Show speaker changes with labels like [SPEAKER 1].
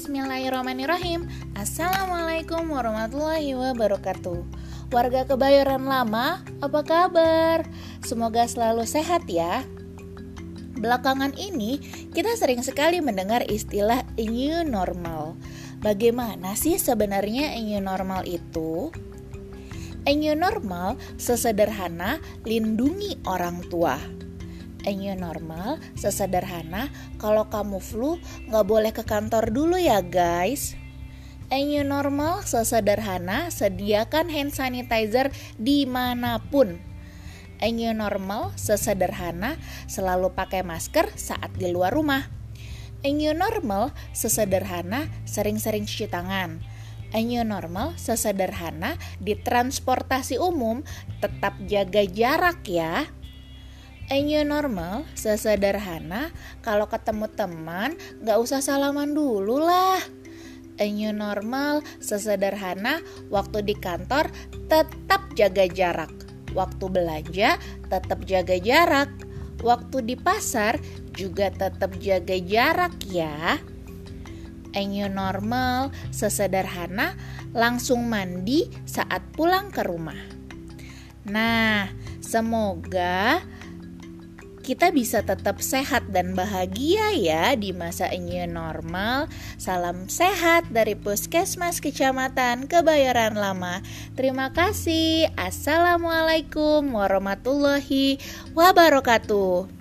[SPEAKER 1] Bismillahirrahmanirrahim. Assalamualaikum warahmatullahi wabarakatuh. Warga Kebayoran Lama, apa kabar? Semoga selalu sehat ya. Belakangan ini kita sering sekali mendengar istilah new normal. Bagaimana sih sebenarnya new normal itu? New normal sesederhana lindungi orang tua new normal sesederhana kalau kamu flu nggak boleh ke kantor dulu ya guys. New normal sesederhana sediakan hand sanitizer di mana pun. New normal sesederhana selalu pakai masker saat di luar rumah. New normal sesederhana sering-sering cuci tangan. New normal sesederhana di transportasi umum tetap jaga jarak ya new normal sesederhana kalau ketemu teman gak usah salaman dulu lah. New normal sesederhana waktu di kantor tetap jaga jarak. Waktu belanja tetap jaga jarak. Waktu di pasar juga tetap jaga jarak ya. New normal sesederhana langsung mandi saat pulang ke rumah. Nah, semoga kita bisa tetap sehat dan bahagia ya di masa ini normal. Salam sehat dari Puskesmas Kecamatan Kebayoran Lama. Terima kasih. Assalamualaikum warahmatullahi wabarakatuh.